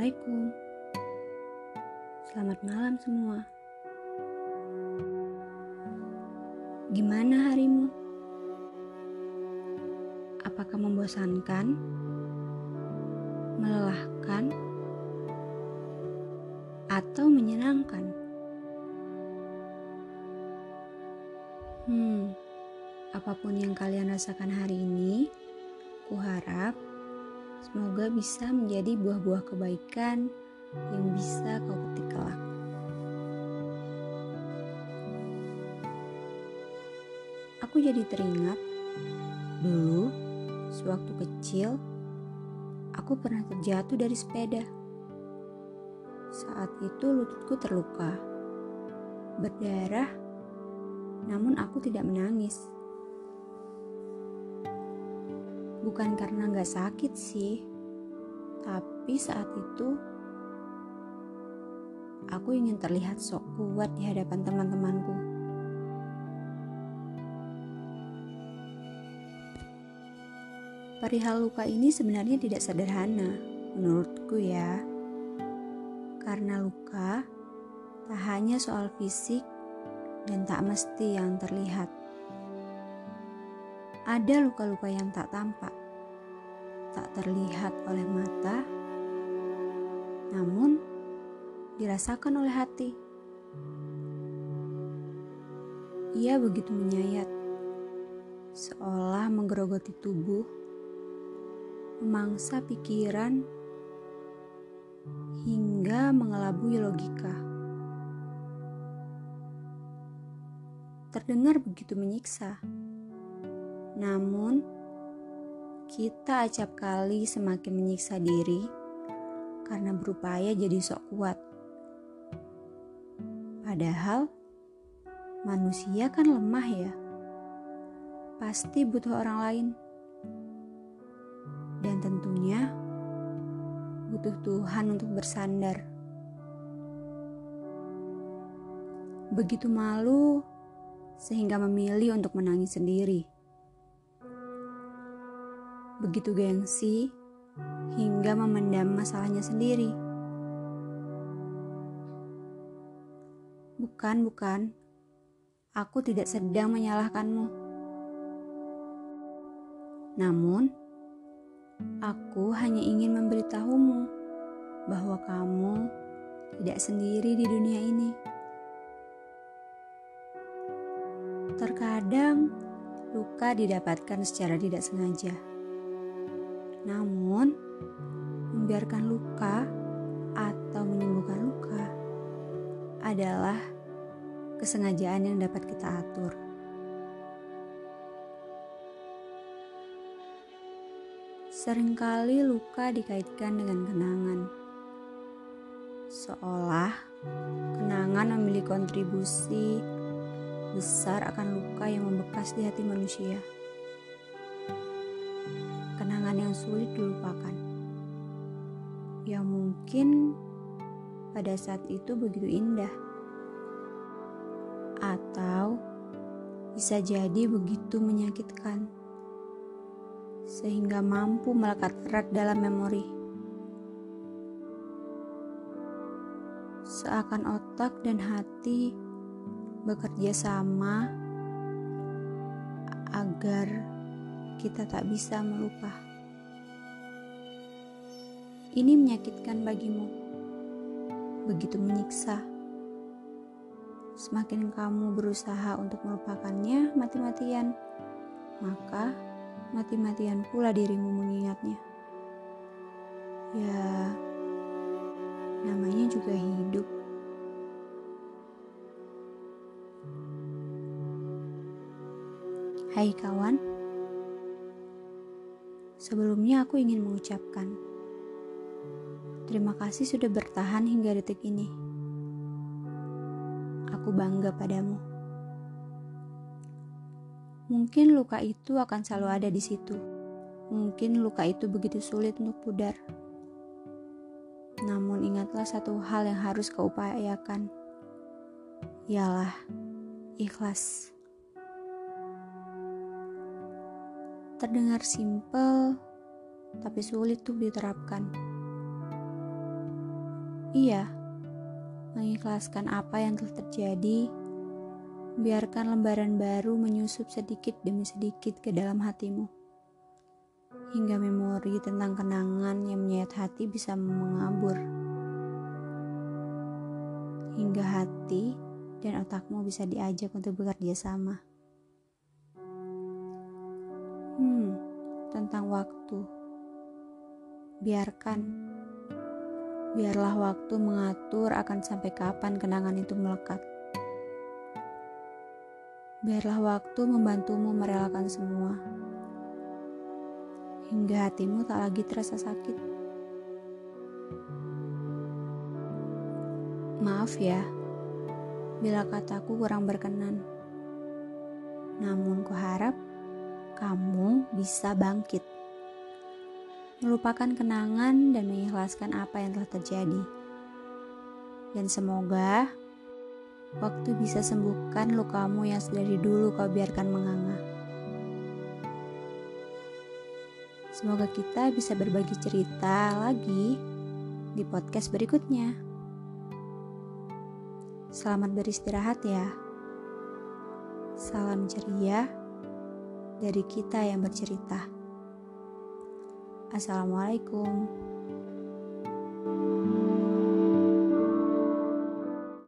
Assalamualaikum. Selamat malam semua. Gimana harimu? Apakah membosankan? Melelahkan? Atau menyenangkan? Hmm, apa pun yang kalian rasakan hari ini, kuharap Semoga bisa menjadi buah-buah kebaikan yang bisa kau petik kelak. Aku jadi teringat dulu sewaktu kecil aku pernah terjatuh dari sepeda. Saat itu lututku terluka, berdarah, namun aku tidak menangis Bukan karena gak sakit sih, tapi saat itu aku ingin terlihat sok kuat di hadapan teman-temanku. Perihal luka ini sebenarnya tidak sederhana, menurutku ya. Karena luka tak hanya soal fisik dan tak mesti yang terlihat ada luka-luka yang tak tampak, tak terlihat oleh mata, namun dirasakan oleh hati. Ia begitu menyayat, seolah menggerogoti tubuh, memangsa pikiran, hingga mengelabui logika. Terdengar begitu menyiksa. Namun, kita acap kali semakin menyiksa diri karena berupaya jadi sok kuat. Padahal, manusia kan lemah ya. Pasti butuh orang lain. Dan tentunya butuh Tuhan untuk bersandar. Begitu malu sehingga memilih untuk menangis sendiri begitu gengsi hingga memendam masalahnya sendiri. Bukan, bukan. Aku tidak sedang menyalahkanmu. Namun, aku hanya ingin memberitahumu bahwa kamu tidak sendiri di dunia ini. Terkadang, luka didapatkan secara tidak sengaja namun, membiarkan luka atau menyembuhkan luka adalah kesengajaan yang dapat kita atur. Seringkali luka dikaitkan dengan kenangan, seolah kenangan memiliki kontribusi besar akan luka yang membekas di hati manusia kenangan yang sulit dilupakan. Ya mungkin pada saat itu begitu indah. Atau bisa jadi begitu menyakitkan. Sehingga mampu melekat erat dalam memori. Seakan otak dan hati bekerja sama agar kita tak bisa melupa. Ini menyakitkan bagimu, begitu menyiksa. Semakin kamu berusaha untuk melupakannya mati-matian, maka mati-matian pula dirimu mengingatnya. Ya, namanya juga hidup. Hai kawan, Sebelumnya aku ingin mengucapkan terima kasih sudah bertahan hingga detik ini. Aku bangga padamu. Mungkin luka itu akan selalu ada di situ. Mungkin luka itu begitu sulit untuk pudar. Namun ingatlah satu hal yang harus kau upayakan. Ialah ikhlas. Terdengar simpel, tapi sulit tuh diterapkan. Iya, mengikhlaskan apa yang telah terjadi, biarkan lembaran baru menyusup sedikit demi sedikit ke dalam hatimu. Hingga memori tentang kenangan yang menyayat hati bisa mengabur. Hingga hati dan otakmu bisa diajak untuk bekerja sama. Hmm, tentang waktu. Biarkan. Biarlah waktu mengatur akan sampai kapan kenangan itu melekat. Biarlah waktu membantumu merelakan semua. Hingga hatimu tak lagi terasa sakit. Maaf ya, bila kataku kurang berkenan. Namun kuharap kamu bisa bangkit. Melupakan kenangan dan mengikhlaskan apa yang telah terjadi. Dan semoga waktu bisa sembuhkan lukamu yang sedari dulu kau biarkan menganga. Semoga kita bisa berbagi cerita lagi di podcast berikutnya. Selamat beristirahat ya. Salam ceria dari kita yang bercerita. Assalamualaikum.